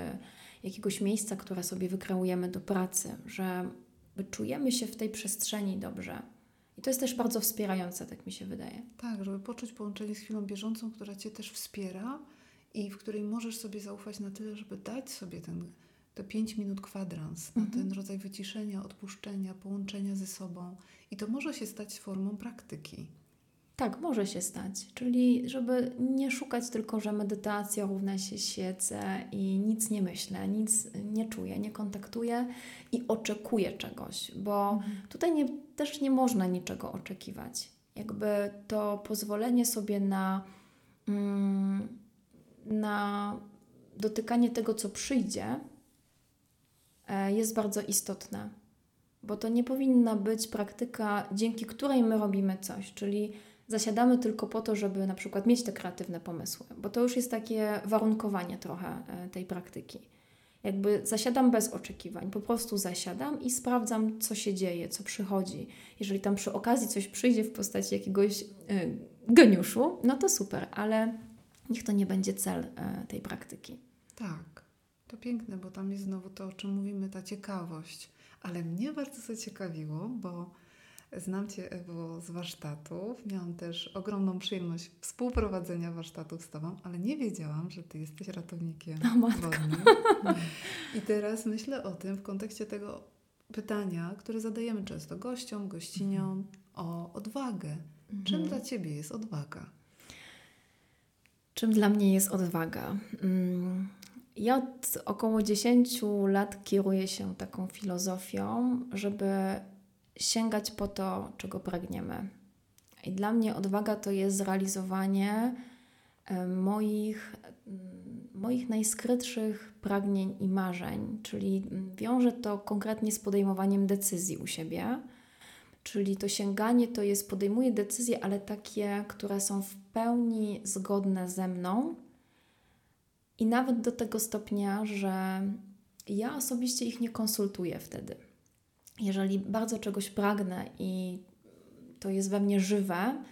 jakiegoś miejsca, które sobie wykreujemy do pracy, że czujemy się w tej przestrzeni dobrze. I to jest też bardzo wspierające, tak mi się wydaje. Tak, żeby poczuć połączenie z chwilą bieżącą, która Cię też wspiera i w której możesz sobie zaufać na tyle, żeby dać sobie ten, te 5 minut kwadrans, mhm. na ten rodzaj wyciszenia, odpuszczenia, połączenia ze sobą. I to może się stać formą praktyki. Tak, może się stać. Czyli, żeby nie szukać tylko, że medytacja równa się siedzę i nic nie myślę, nic nie czuję, nie kontaktuję i oczekuję czegoś, bo mhm. tutaj nie, też nie można niczego oczekiwać. Jakby to pozwolenie sobie na, mm, na dotykanie tego, co przyjdzie, e, jest bardzo istotne, bo to nie powinna być praktyka, dzięki której my robimy coś, czyli zasiadamy tylko po to, żeby na przykład mieć te kreatywne pomysły, bo to już jest takie warunkowanie trochę e, tej praktyki. Jakby zasiadam bez oczekiwań, po prostu zasiadam i sprawdzam, co się dzieje, co przychodzi. Jeżeli tam przy okazji coś przyjdzie w postaci jakiegoś y, geniuszu, no to super, ale niech to nie będzie cel y, tej praktyki. Tak, to piękne, bo tam jest znowu to, o czym mówimy, ta ciekawość. Ale mnie bardzo zaciekawiło, bo znam Cię, Ewo, z warsztatów. Miałam też ogromną przyjemność współprowadzenia warsztatów z Tobą, ale nie wiedziałam, że Ty jesteś ratownikiem wodnym. I teraz myślę o tym w kontekście tego pytania, które zadajemy często gościom, gościniom, o odwagę. Czym mhm. dla Ciebie jest odwaga? Czym dla mnie jest odwaga? Mm, ja od około 10 lat kieruję się taką filozofią, żeby sięgać po to, czego pragniemy. I dla mnie odwaga to jest zrealizowanie e, moich, mm, moich najskrytszych pragnień i marzeń, czyli wiąże to konkretnie z podejmowaniem decyzji u siebie. Czyli to sięganie to jest podejmuję decyzje, ale takie, które są w pełni zgodne ze mną, i nawet do tego stopnia, że ja osobiście ich nie konsultuję wtedy. Jeżeli bardzo czegoś pragnę i to jest we mnie żywe,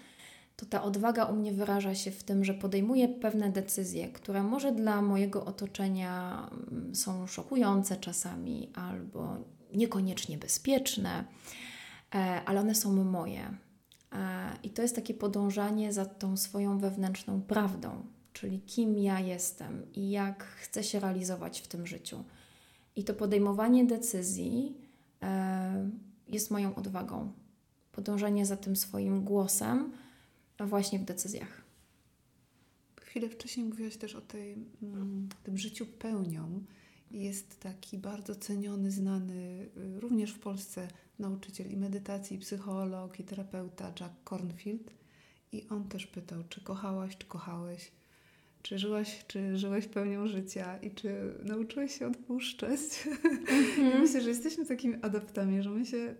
to ta odwaga u mnie wyraża się w tym, że podejmuję pewne decyzje, które może dla mojego otoczenia mm, są szokujące czasami albo niekoniecznie bezpieczne, e, ale one są moje. E, I to jest takie podążanie za tą swoją wewnętrzną prawdą, czyli kim ja jestem i jak chcę się realizować w tym życiu. I to podejmowanie decyzji jest moją odwagą. Podążanie za tym swoim głosem właśnie w decyzjach. Chwilę wcześniej mówiłaś też o tej, mm, tym życiu pełnią. Jest taki bardzo ceniony, znany y, również w Polsce nauczyciel i medytacji, i psycholog, i terapeuta Jack Cornfield. I on też pytał, czy kochałaś, czy kochałeś czy żyłaś, czy żyłeś pełnią życia i czy nauczyłeś się odpuszczać. Mm-hmm. Myślę, że jesteśmy takimi adaptami, że my się e,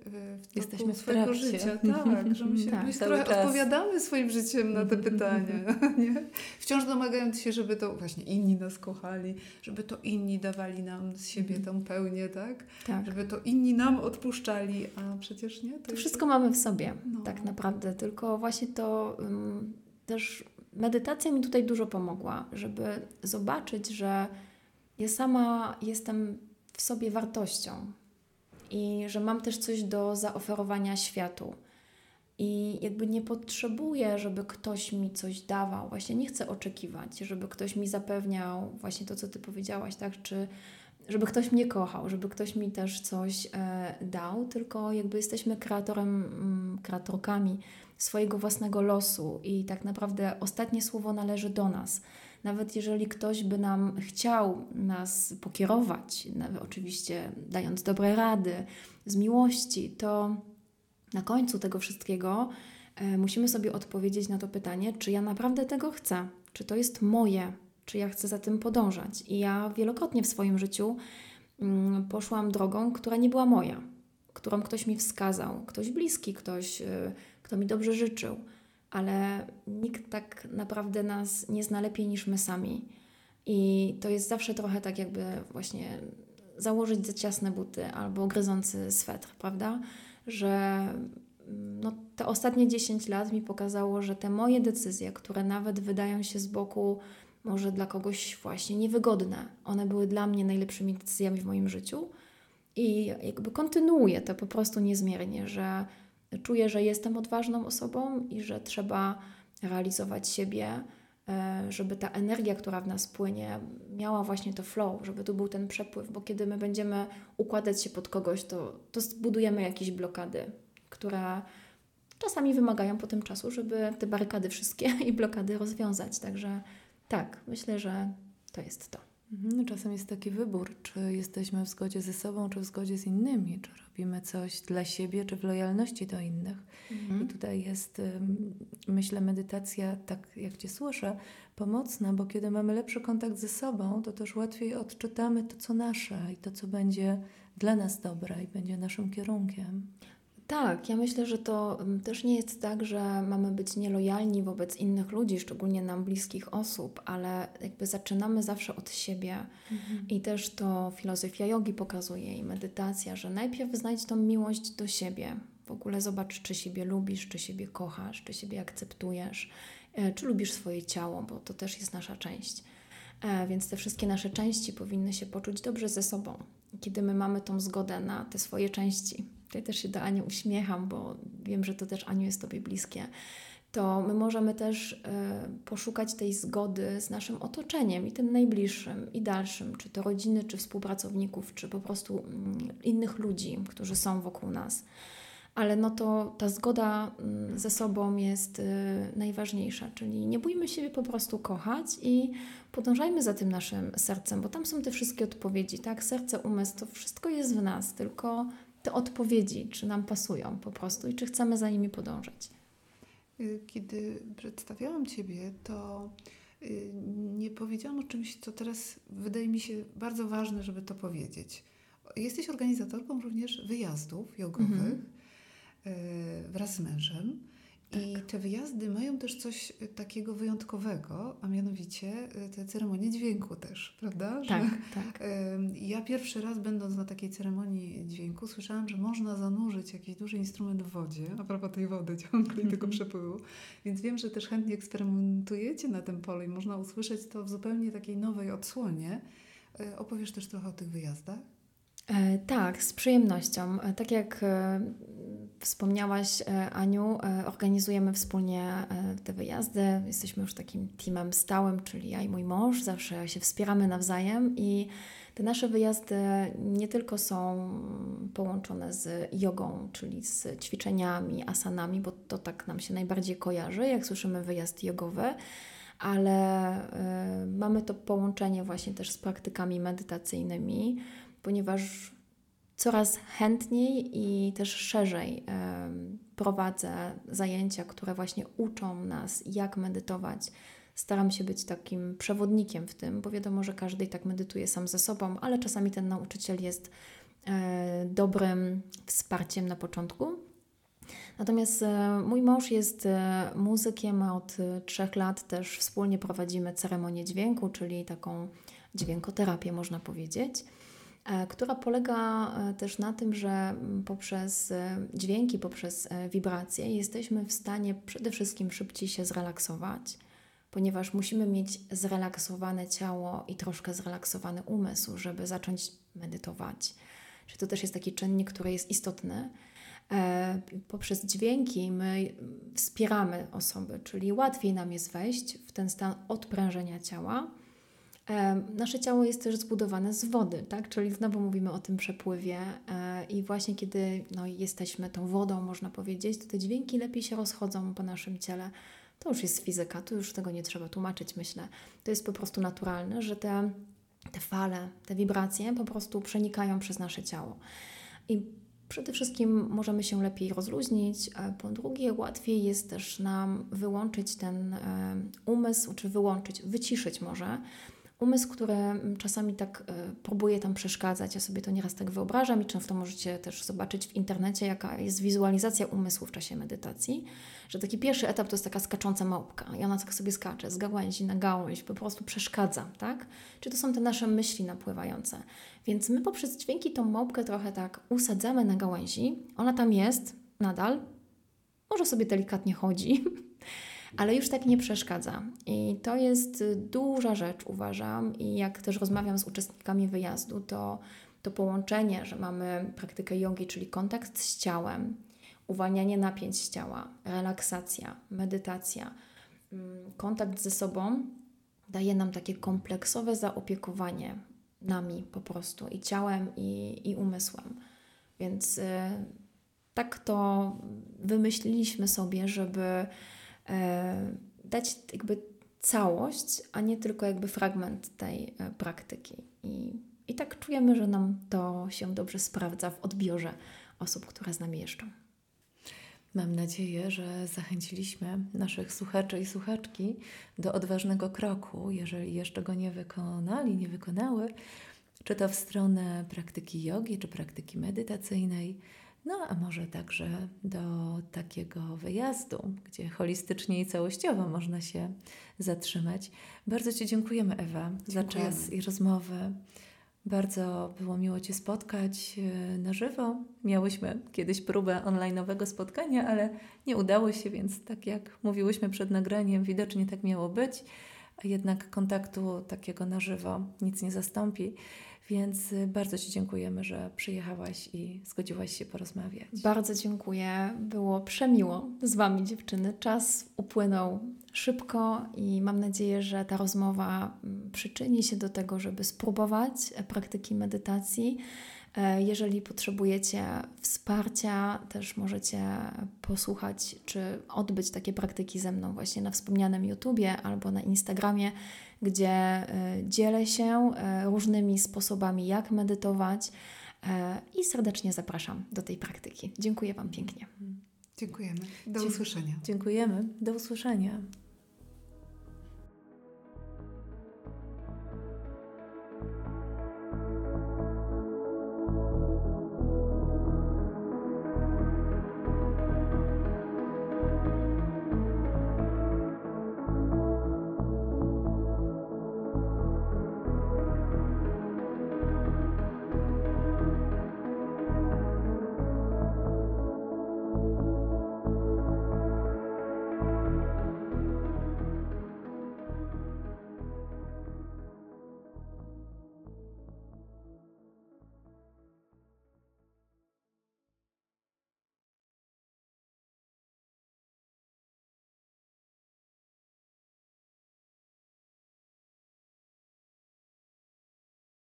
w jesteśmy swojego życia, tak, że my się tak, trochę czas. odpowiadamy swoim życiem na te mhm. pytania. Nie? Wciąż domagając się, żeby to właśnie inni nas kochali, żeby to inni dawali nam z siebie mm. tą pełnię, tak? tak? Żeby to inni nam odpuszczali, a przecież nie. To, to wszystko mamy w sobie, no. tak naprawdę, tylko właśnie to um, też medytacja mi tutaj dużo pomogła, żeby zobaczyć, że ja sama jestem w sobie wartością i że mam też coś do zaoferowania światu. I jakby nie potrzebuję, żeby ktoś mi coś dawał. Właśnie nie chcę oczekiwać, żeby ktoś mi zapewniał właśnie to, co Ty powiedziałaś, tak? Czy żeby ktoś mnie kochał, żeby ktoś mi też coś e, dał, tylko jakby jesteśmy kreatorem, mm, kreatorkami swojego własnego losu i tak naprawdę ostatnie słowo należy do nas. Nawet jeżeli ktoś by nam chciał nas pokierować, oczywiście dając dobre rady, z miłości, to na końcu tego wszystkiego e, musimy sobie odpowiedzieć na to pytanie, czy ja naprawdę tego chcę, czy to jest moje, czy ja chcę za tym podążać. I ja wielokrotnie w swoim życiu mm, poszłam drogą, która nie była moja, którą ktoś mi wskazał, ktoś bliski, ktoś, y, kto mi dobrze życzył, ale nikt tak naprawdę nas nie zna lepiej niż my sami. I to jest zawsze trochę tak, jakby właśnie założyć za ciasne buty albo gryzący swetr, prawda? Że mm, no, te ostatnie 10 lat mi pokazało, że te moje decyzje, które nawet wydają się z boku może dla kogoś właśnie niewygodne, one były dla mnie najlepszymi decyzjami w moim życiu. I jakby kontynuuję to po prostu niezmiernie, że czuję, że jestem odważną osobą i że trzeba realizować siebie, e, żeby ta energia, która w nas płynie, miała właśnie to flow, żeby tu był ten przepływ, bo kiedy my będziemy układać się pod kogoś, to, to zbudujemy jakieś blokady, które czasami wymagają potem czasu, żeby te barykady wszystkie i blokady rozwiązać. Także tak, myślę, że to jest to. Mhm, czasem jest taki wybór, czy jesteśmy w zgodzie ze sobą, czy w zgodzie z innymi, czy robimy coś dla siebie, czy w lojalności do innych. Mhm. I tutaj jest, myślę, medytacja, tak jak Cię słyszę, pomocna, bo kiedy mamy lepszy kontakt ze sobą, to też łatwiej odczytamy to, co nasze i to, co będzie dla nas dobre i będzie naszym kierunkiem. Tak, ja myślę, że to mm, też nie jest tak, że mamy być nielojalni wobec innych ludzi, szczególnie nam bliskich osób, ale jakby zaczynamy zawsze od siebie. Mhm. I też to filozofia jogi pokazuje i medytacja, że najpierw znajdź tą miłość do siebie. W ogóle zobacz, czy siebie lubisz, czy siebie kochasz, czy siebie akceptujesz, e, czy lubisz swoje ciało, bo to też jest nasza część. E, więc te wszystkie nasze części powinny się poczuć dobrze ze sobą. Kiedy my mamy tą zgodę na te swoje części, tutaj też się do Ani uśmiecham, bo wiem, że to też Aniu jest Tobie bliskie, to my możemy też y, poszukać tej zgody z naszym otoczeniem i tym najbliższym i dalszym, czy to rodziny, czy współpracowników, czy po prostu y, innych ludzi, którzy są wokół nas ale no to ta zgoda mm, ze sobą jest y, najważniejsza, czyli nie bójmy siebie po prostu kochać i podążajmy za tym naszym sercem, bo tam są te wszystkie odpowiedzi, tak? Serce, umysł, to wszystko jest w nas, tylko te odpowiedzi, czy nam pasują po prostu i czy chcemy za nimi podążać. Y, kiedy przedstawiałam Ciebie, to y, nie powiedziałam o czymś, co teraz wydaje mi się bardzo ważne, żeby to powiedzieć. Jesteś organizatorką również wyjazdów jogowych. Mhm E, wraz z mężem. Tak. I te wyjazdy mają też coś e, takiego wyjątkowego, a mianowicie e, te ceremonie dźwięku też, prawda? Tak, że, tak. Ja pierwszy raz będąc na takiej ceremonii dźwięku słyszałam, że można zanurzyć jakiś duży instrument w wodzie, a propos tej wody ciągle i tego mhm. przepływu, więc wiem, że też chętnie eksperymentujecie na tym polu i można usłyszeć to w zupełnie takiej nowej odsłonie. Opowiesz też trochę o tych wyjazdach? E, tak, z przyjemnością. E, tak jak e, wspomniałaś, Aniu, organizujemy wspólnie te wyjazdy. Jesteśmy już takim teamem stałym, czyli ja i mój mąż. Zawsze się wspieramy nawzajem i te nasze wyjazdy nie tylko są połączone z jogą, czyli z ćwiczeniami, asanami, bo to tak nam się najbardziej kojarzy, jak słyszymy wyjazd jogowy, ale mamy to połączenie właśnie też z praktykami medytacyjnymi ponieważ coraz chętniej i też szerzej prowadzę zajęcia, które właśnie uczą nas, jak medytować. Staram się być takim przewodnikiem w tym, bo wiadomo, że każdy i tak medytuje sam ze sobą, ale czasami ten nauczyciel jest e, dobrym wsparciem na początku. Natomiast e, mój mąż jest e, muzykiem, a od trzech lat też wspólnie prowadzimy ceremonię dźwięku, czyli taką dźwiękoterapię, można powiedzieć. E, która polega e, też na tym, że poprzez e, dźwięki, poprzez wibracje jesteśmy w stanie przede wszystkim szybciej się zrelaksować, ponieważ musimy mieć zrelaksowane ciało i troszkę zrelaksowany umysł, żeby zacząć medytować. Czy to też jest taki czynnik, który jest istotny. Poprzez dźwięki my wspieramy osoby, czyli łatwiej nam jest wejść w ten stan odprężenia ciała Nasze ciało jest też zbudowane z wody, tak? czyli znowu mówimy o tym przepływie e, i właśnie kiedy no, jesteśmy tą wodą, można powiedzieć, to te dźwięki lepiej się rozchodzą po naszym ciele. To już jest fizyka, tu już tego nie trzeba tłumaczyć, myślę. To jest po prostu naturalne, że te, te fale, te wibracje po prostu przenikają przez nasze ciało. I Przede wszystkim możemy się lepiej rozluźnić, po drugie łatwiej jest też nam wyłączyć ten umysł, czy wyłączyć, wyciszyć może umysł, który mm, czasami tak y, próbuje tam przeszkadzać. Ja sobie to nieraz tak wyobrażam i często możecie też zobaczyć w internecie, jaka jest wizualizacja umysłu w czasie medytacji. Że taki pierwszy etap to jest taka skacząca małpka i ona tak sobie skacze z gałęzi na gałąź, po prostu przeszkadza, tak? Czy to są te nasze myśli napływające? Więc my poprzez dźwięki tą małpkę trochę tak usadzamy na gałęzi. Ona tam jest nadal, może sobie delikatnie chodzi, ale już tak nie przeszkadza. I to jest duża rzecz, uważam. I jak też rozmawiam z uczestnikami wyjazdu, to to połączenie, że mamy praktykę jogi, czyli kontakt z ciałem, uwalnianie napięć z ciała, relaksacja, medytacja, mm, kontakt ze sobą daje nam takie kompleksowe zaopiekowanie nami po prostu i ciałem, i, i umysłem. Więc y, tak to wymyśliliśmy sobie, żeby dać jakby całość, a nie tylko jakby fragment tej e, praktyki. I, I tak czujemy, że nam to się dobrze sprawdza w odbiorze osób, które z nami jeżdżą. Mam nadzieję, że zachęciliśmy naszych słuchaczy i słuchaczki do odważnego kroku, jeżeli jeszcze go nie wykonali, nie wykonały, czy to w stronę praktyki jogi, czy praktyki medytacyjnej, No a może także do takiego wyjazdu, gdzie holistycznie i całościowo można się zatrzymać. Bardzo Ci dziękujemy, Ewa, za Dziękujemy. czas i rozmowę. Bardzo było miło Cię spotkać e, na żywo. Miałyśmy kiedyś próbę online'owego spotkania, ale nie udało się, więc tak jak mówiłyśmy przed nagraniem, widocznie tak miało być, a jednak kontaktu takiego na żywo nic nie zastąpi. Więc y, bardzo Ci dziękujemy, że przyjechałaś i zgodziłaś się porozmawiać. Bardzo dziękuję. Było przemiło z Wami, dziewczyny. Czas upłynął szybko i mam nadzieję, że ta rozmowa mm, przyczyni się do tego, żeby spróbować e, praktyki medytacji. E, Jeżeli potrzebujecie wsparcia, też możecie posłuchać czy odbyć takie praktyki ze mną właśnie na wspomnianym YouTubie albo na Instagramie, gdzie e, dzielę się e, różnymi sposobami, jak medytować e, i serdecznie zapraszam do tej praktyki. Dziękuję Wam pięknie. Dziękujemy. Do usłyszenia. Dziękujemy. Do usłyszenia.